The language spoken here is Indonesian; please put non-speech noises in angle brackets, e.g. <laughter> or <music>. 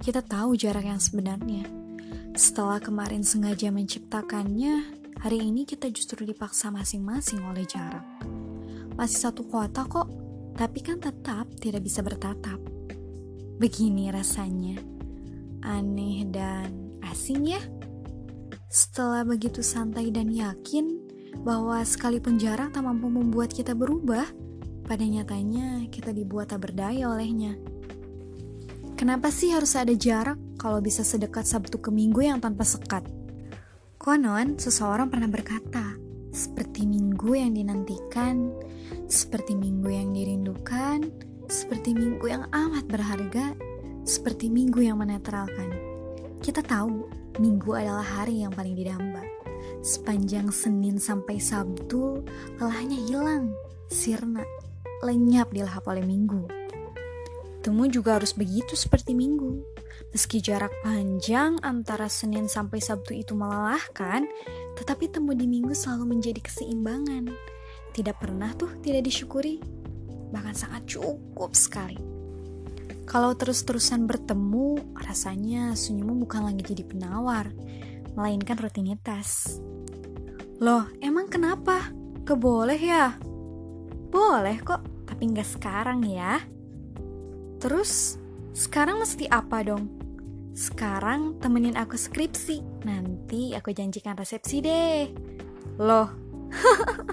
kita tahu jarak yang sebenarnya. Setelah kemarin sengaja menciptakannya, hari ini kita justru dipaksa masing-masing oleh jarak. Masih satu kota kok, tapi kan tetap tidak bisa bertatap. Begini rasanya, aneh dan asing ya. Setelah begitu santai dan yakin bahwa sekalipun jarak tak mampu membuat kita berubah, pada nyatanya kita dibuat tak berdaya olehnya. Kenapa sih harus ada jarak kalau bisa sedekat Sabtu ke Minggu yang tanpa sekat? Konon, seseorang pernah berkata, seperti minggu yang dinantikan, seperti minggu yang dirindukan, seperti minggu yang amat berharga, seperti minggu yang menetralkan. Kita tahu, minggu adalah hari yang paling didamba. Sepanjang Senin sampai Sabtu, lelahnya hilang, sirna, lenyap dilahap oleh minggu. Temu juga harus begitu seperti minggu. Meski jarak panjang antara Senin sampai Sabtu itu melelahkan, tetapi temu di minggu selalu menjadi keseimbangan. Tidak pernah tuh tidak disyukuri, bahkan sangat cukup sekali. Kalau terus-terusan bertemu, rasanya senyummu bukan lagi jadi penawar, melainkan rutinitas. Loh, emang kenapa? Keboleh ya? Boleh kok, tapi nggak sekarang ya. Terus, sekarang mesti apa dong? Sekarang temenin aku skripsi. Nanti aku janjikan resepsi deh. Loh, <laughs>